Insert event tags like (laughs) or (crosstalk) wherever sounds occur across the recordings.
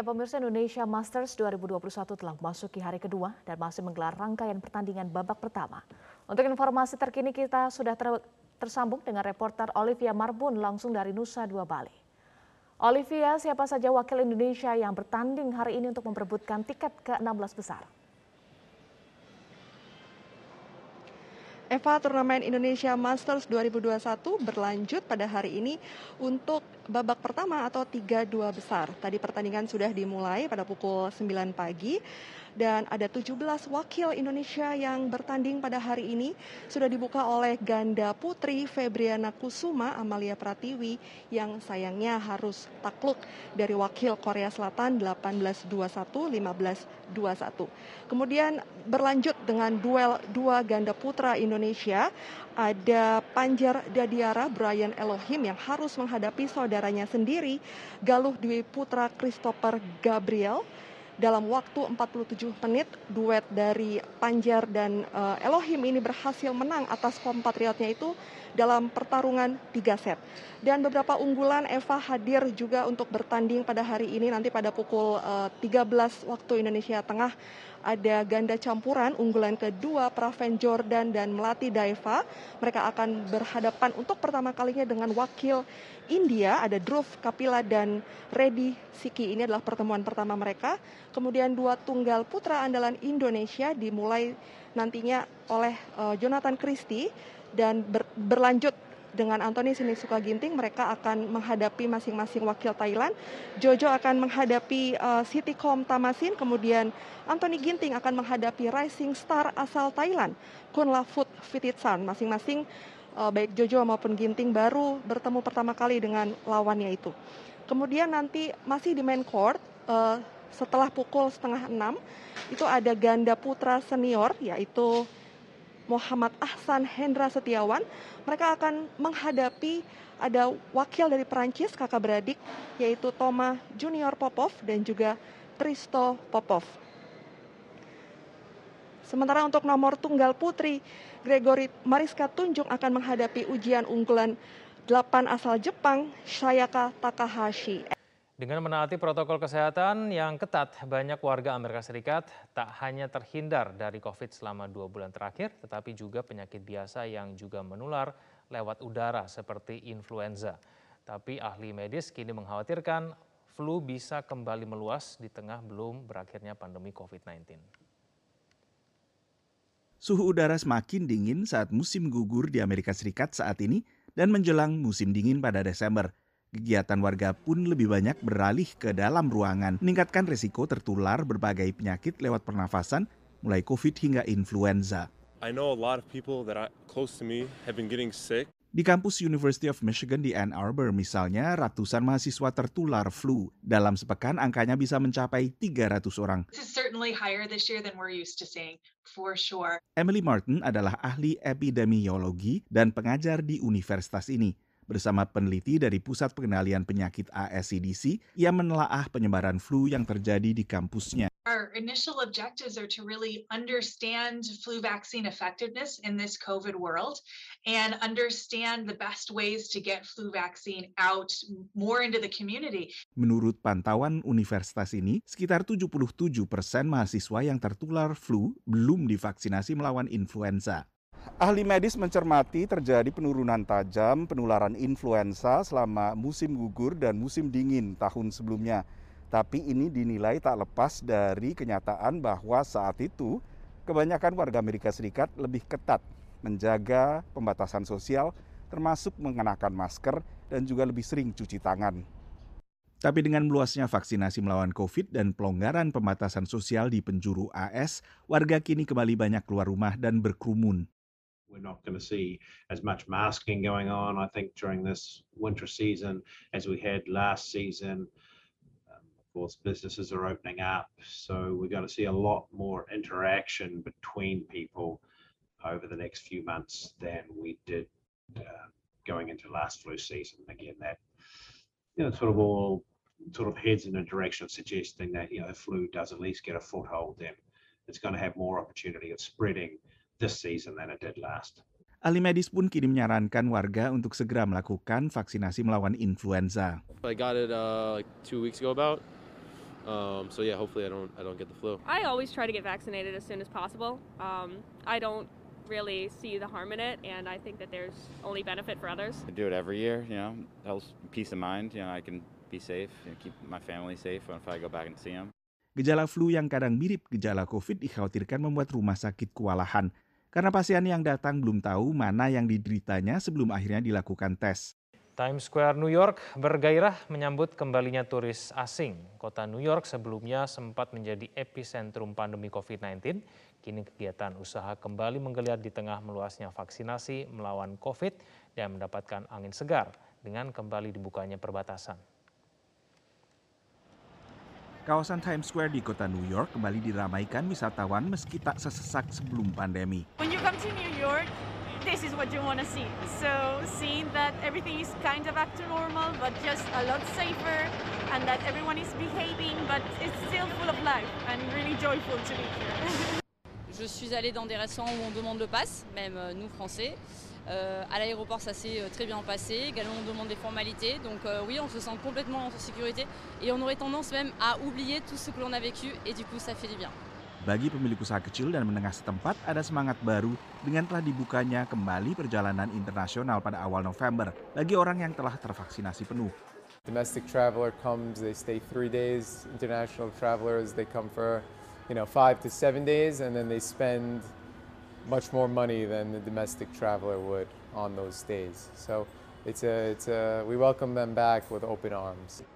Ya, pemirsa Indonesia Masters 2021 telah memasuki hari kedua dan masih menggelar rangkaian pertandingan babak pertama. Untuk informasi terkini kita sudah ter tersambung dengan reporter Olivia Marbun langsung dari Nusa Dua Bali. Olivia, siapa saja wakil Indonesia yang bertanding hari ini untuk memperebutkan tiket ke-16 besar? Eva Turnamen Indonesia Masters 2021 berlanjut pada hari ini untuk babak pertama atau 3-2 besar. Tadi pertandingan sudah dimulai pada pukul 9 pagi dan ada 17 wakil Indonesia yang bertanding pada hari ini sudah dibuka oleh ganda putri Febriana Kusuma Amalia Pratiwi yang sayangnya harus takluk dari wakil Korea Selatan 18-21 15-21. Kemudian berlanjut dengan duel dua ganda putra Indonesia ada Panjar Dadiara Brian Elohim yang harus menghadapi saudaranya sendiri Galuh Dwi Putra Christopher Gabriel dalam waktu 47 menit duet dari Panjar dan uh, Elohim ini berhasil menang atas kompatriotnya itu dalam pertarungan tiga set. Dan beberapa unggulan Eva hadir juga untuk bertanding pada hari ini nanti pada pukul uh, eh, 13 waktu Indonesia Tengah ada ganda campuran unggulan kedua Praven Jordan dan Melati Daeva. Mereka akan berhadapan untuk pertama kalinya dengan wakil India, ada Dhruv Kapila dan Reddy Siki. Ini adalah pertemuan pertama mereka. Kemudian dua tunggal putra andalan Indonesia dimulai nantinya oleh uh, Jonathan Christie dan ber, berlanjut dengan Anthony Sinisuka Ginting mereka akan menghadapi masing-masing wakil Thailand. Jojo akan menghadapi uh, Sitikom Tamasin, kemudian Anthony Ginting akan menghadapi Rising Star asal Thailand, Kunlafut Fititsan. Masing-masing uh, baik Jojo maupun Ginting baru bertemu pertama kali dengan lawannya itu. Kemudian nanti masih di main court uh, setelah pukul setengah enam itu ada ganda putra senior yaitu Muhammad Ahsan Hendra Setiawan. Mereka akan menghadapi ada wakil dari Perancis kakak beradik yaitu Toma Junior Popov dan juga Tristo Popov. Sementara untuk nomor tunggal putri, Gregory Mariska Tunjung akan menghadapi ujian unggulan 8 asal Jepang, Sayaka Takahashi. Dengan menaati protokol kesehatan yang ketat, banyak warga Amerika Serikat tak hanya terhindar dari COVID selama dua bulan terakhir, tetapi juga penyakit biasa yang juga menular lewat udara seperti influenza. Tapi ahli medis kini mengkhawatirkan flu bisa kembali meluas di tengah belum berakhirnya pandemi COVID-19. Suhu udara semakin dingin saat musim gugur di Amerika Serikat saat ini dan menjelang musim dingin pada Desember – Kegiatan warga pun lebih banyak beralih ke dalam ruangan, meningkatkan risiko tertular berbagai penyakit lewat pernafasan, mulai COVID hingga influenza. I know a lot of people that are close to me have been getting sick. Di kampus University of Michigan di Ann Arbor misalnya, ratusan mahasiswa tertular flu. Dalam sepekan angkanya bisa mencapai 300 orang. Emily Martin adalah ahli epidemiologi dan pengajar di universitas ini bersama peneliti dari Pusat Pengendalian Penyakit ASCDC yang menelaah penyebaran flu yang terjadi di kampusnya. Our initial objectives are to really understand flu vaccine effectiveness in this COVID world and understand the best ways to get flu vaccine out more into the community. Menurut pantauan universitas ini, sekitar 77 persen mahasiswa yang tertular flu belum divaksinasi melawan influenza. Ahli medis mencermati terjadi penurunan tajam penularan influenza selama musim gugur dan musim dingin tahun sebelumnya. Tapi ini dinilai tak lepas dari kenyataan bahwa saat itu kebanyakan warga Amerika Serikat lebih ketat menjaga pembatasan sosial termasuk mengenakan masker dan juga lebih sering cuci tangan. Tapi dengan meluasnya vaksinasi melawan COVID dan pelonggaran pembatasan sosial di penjuru AS, warga kini kembali banyak keluar rumah dan berkerumun. We're not going to see as much masking going on, I think, during this winter season as we had last season. Um, of course, businesses are opening up, so we're going to see a lot more interaction between people over the next few months than we did uh, going into last flu season. Again, that you know, sort of all sort of heads in a direction of suggesting that you know the flu does at least get a foothold, then it's going to have more opportunity of spreading this season than it did last. Ahli medis pun kini menyarankan warga untuk segera melakukan vaksinasi melawan influenza. I got it uh, like two weeks ago about. Um, so yeah, hopefully I don't I don't get the flu. I always try to get vaccinated as soon as possible. Um, I don't really see the harm in it, and I think that there's only benefit for others. I do it every year, you know, helps peace of mind. You know, I can be safe and keep my family safe if I go back and see them. Gejala flu yang kadang mirip gejala COVID dikhawatirkan membuat rumah sakit kewalahan karena pasien yang datang belum tahu mana yang dideritanya sebelum akhirnya dilakukan tes. Times Square New York bergairah menyambut kembalinya turis asing. Kota New York sebelumnya sempat menjadi epicentrum pandemi COVID-19. Kini kegiatan usaha kembali menggeliat di tengah meluasnya vaksinasi melawan COVID dan mendapatkan angin segar dengan kembali dibukanya perbatasan. Kawasan Times Square di kota New York kembali diramaikan wisatawan meski tak sesesak sebelum pandemi. When you come to New York, this is what you want to see. So seeing that everything is kind of back to normal, but just a lot safer, and that everyone is behaving, but it's still full of life, and really joyful to be here. (laughs) Je suis allée dans des restaurants où on demande le pass, même euh, nous français. Euh, à l'aéroport, ça s'est euh, très bien passé. Également, on demande des formalités. Donc euh, oui, on se sent complètement en sécurité. Et on aurait tendance même à oublier tout ce que l'on a vécu. Et du coup, ça fait du bien. Bagi pemilik usaha kecil dan menengah setempat, ada semangat baru dengan telah dibukanya kembali perjalanan internasional pada awal November bagi orang yang telah tervaksinasi penuh. Domestic traveler comes, they stay three days. International travelers, they come for, you know, five to seven days, and then they spend much more money than the domestic traveler would on those days. So it's a, it's a, we welcome them back with open arms.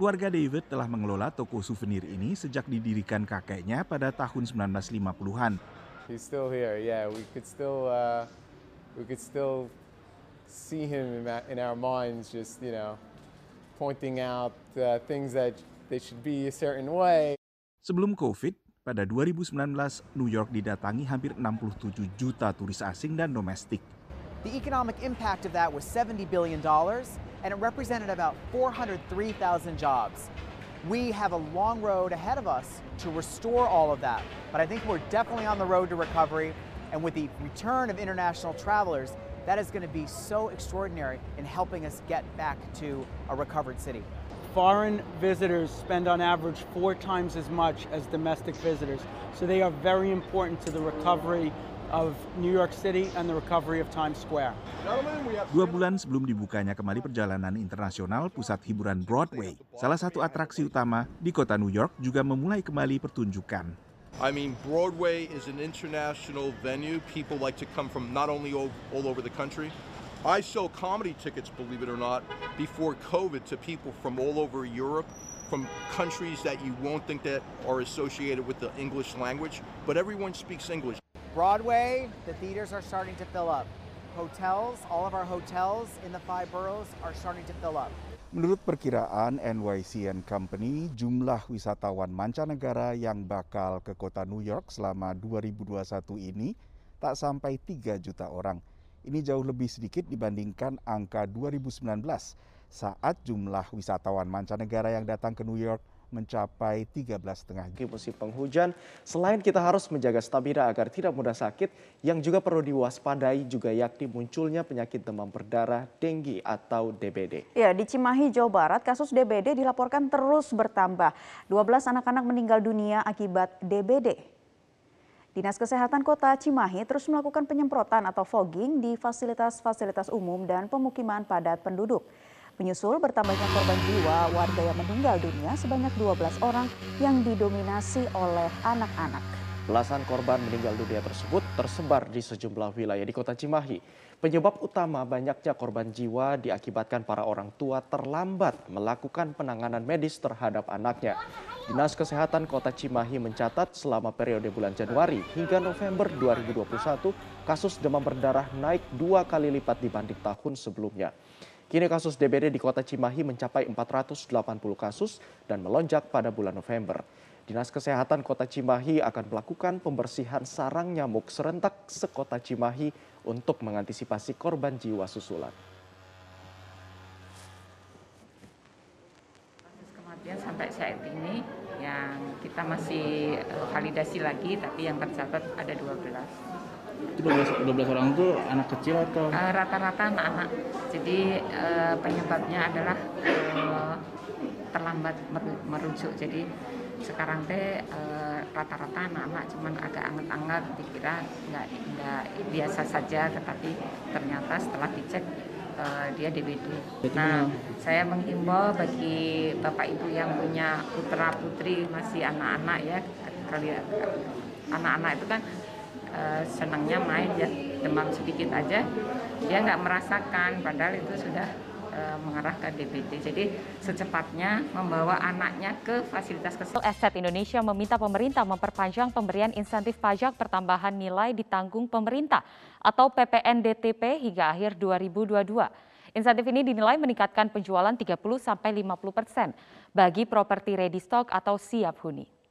Keluarga David telah mengelola toko souvenir ini sejak didirikan kakeknya pada tahun 1950-an. He's still here. Yeah, we could still uh, we could still see him in, our minds, just you know, pointing out uh, things that they should be a certain way. Sebelum COVID, pada 2019 New York didatangi hampir 67 juta turis asing dan domestik. The economic impact of that was $70 billion, and it represented about 403,000 jobs. We have a long road ahead of us to restore all of that, but I think we're definitely on the road to recovery. And with the return of international travelers, that is going to be so extraordinary in helping us get back to a recovered city. Foreign visitors spend on average four times as much as domestic visitors, so they are very important to the recovery of New York City and the recovery of Times Square. Dua bulan sebelum dibukanya kembali perjalanan internasional, pusat hiburan Broadway, salah satu atraksi utama di kota New York juga memulai kembali pertunjukan. I mean, Broadway is an international venue. People like to come from not only all, all over the country. I sell comedy tickets, believe it or not, before COVID to people from all over Europe, from countries that you won't think that are associated with the English language, but everyone speaks English. Broadway, the theaters are starting to fill up. Hotels, all of our hotels in the five boroughs are starting to fill up. Menurut perkiraan NYC and Company, jumlah wisatawan mancanegara yang bakal ke kota New York selama 2021 ini tak sampai 3 juta orang. Ini jauh lebih sedikit dibandingkan angka 2019 saat jumlah wisatawan mancanegara yang datang ke New York mencapai 13,5 Di musim penghujan, selain kita harus menjaga stamina agar tidak mudah sakit, yang juga perlu diwaspadai juga yakni munculnya penyakit demam berdarah, denggi atau DBD. Ya, di Cimahi, Jawa Barat, kasus DBD dilaporkan terus bertambah. 12 anak-anak meninggal dunia akibat DBD. Dinas Kesehatan Kota Cimahi terus melakukan penyemprotan atau fogging di fasilitas-fasilitas umum dan pemukiman padat penduduk. Menyusul bertambahnya korban jiwa warga yang meninggal dunia sebanyak 12 orang yang didominasi oleh anak-anak. Belasan korban meninggal dunia tersebut tersebar di sejumlah wilayah di kota Cimahi. Penyebab utama banyaknya korban jiwa diakibatkan para orang tua terlambat melakukan penanganan medis terhadap anaknya. Dinas Kesehatan Kota Cimahi mencatat selama periode bulan Januari hingga November 2021, kasus demam berdarah naik dua kali lipat dibanding tahun sebelumnya. Kini kasus DBD di kota Cimahi mencapai 480 kasus dan melonjak pada bulan November. Dinas Kesehatan Kota Cimahi akan melakukan pembersihan sarang nyamuk serentak sekota Cimahi untuk mengantisipasi korban jiwa susulan. kematian sampai saat ini yang kita masih uh, validasi lagi tapi yang tercatat ada 12. Itu 12, 12 orang itu anak kecil atau? rata-rata uh, anak-anak. Jadi uh, penyebabnya adalah uh, terlambat merujuk. Jadi sekarang teh rata-rata anak-anak cuman agak anget-anget dikira nggak nggak biasa saja tetapi ternyata setelah dicek uh, dia DBD. Nah, saya menghimbau bagi bapak ibu yang punya putra putri masih anak-anak ya, kali anak-anak itu kan uh, senangnya main ya demam sedikit aja dia nggak merasakan padahal itu sudah Eh, mengarah ke. Jadi secepatnya membawa anaknya ke fasilitas kesehatan. Estate Indonesia meminta pemerintah memperpanjang pemberian insentif pajak pertambahan nilai ditanggung pemerintah atau PPNDTP hingga akhir 2022. Insentif ini dinilai meningkatkan penjualan 30 sampai 50 persen bagi properti ready stock atau siap huni.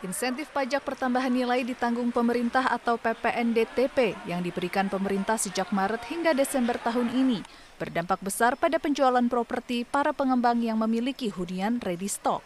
Insentif pajak pertambahan nilai ditanggung pemerintah atau PPNDTP yang diberikan pemerintah sejak Maret hingga Desember tahun ini berdampak besar pada penjualan properti para pengembang yang memiliki hunian ready stock.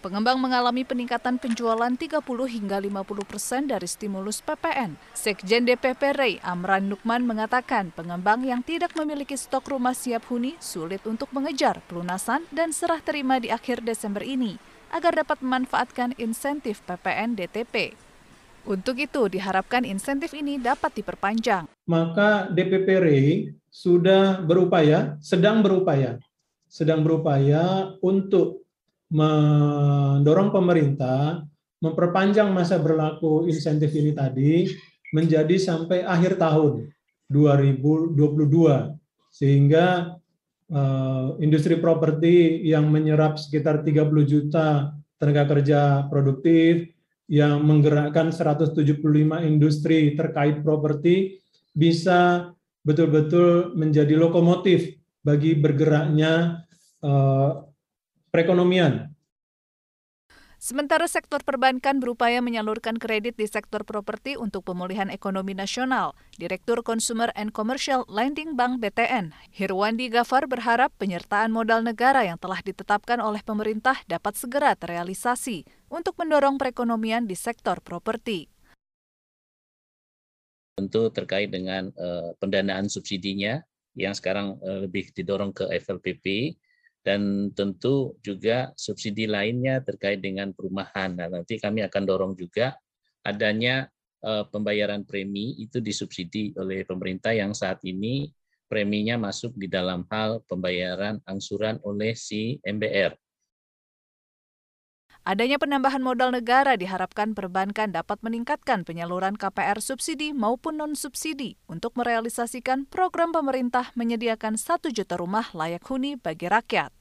Pengembang mengalami peningkatan penjualan 30 hingga 50 persen dari stimulus PPN. Sekjen DPP Rey Amran Nukman mengatakan pengembang yang tidak memiliki stok rumah siap huni sulit untuk mengejar pelunasan dan serah terima di akhir Desember ini agar dapat memanfaatkan insentif PPN DTP. Untuk itu, diharapkan insentif ini dapat diperpanjang. Maka DPP REI sudah berupaya, sedang berupaya, sedang berupaya untuk mendorong pemerintah memperpanjang masa berlaku insentif ini tadi menjadi sampai akhir tahun 2022 sehingga uh, industri properti yang menyerap sekitar 30 juta tenaga kerja produktif, yang menggerakkan 175 industri terkait properti bisa betul-betul menjadi lokomotif bagi bergeraknya uh, perekonomian Sementara sektor perbankan berupaya menyalurkan kredit di sektor properti untuk pemulihan ekonomi nasional. Direktur Consumer and Commercial Lending Bank BTN, Hirwandi Gafar berharap penyertaan modal negara yang telah ditetapkan oleh pemerintah dapat segera terrealisasi untuk mendorong perekonomian di sektor properti. Tentu terkait dengan uh, pendanaan subsidinya yang sekarang uh, lebih didorong ke FLPP, dan tentu juga subsidi lainnya terkait dengan perumahan. Nah, nanti kami akan dorong juga adanya uh, pembayaran premi itu disubsidi oleh pemerintah yang saat ini preminya masuk di dalam hal pembayaran angsuran oleh si MBR. Adanya penambahan modal negara diharapkan perbankan dapat meningkatkan penyaluran KPR subsidi maupun non-subsidi untuk merealisasikan program pemerintah menyediakan satu juta rumah layak huni bagi rakyat.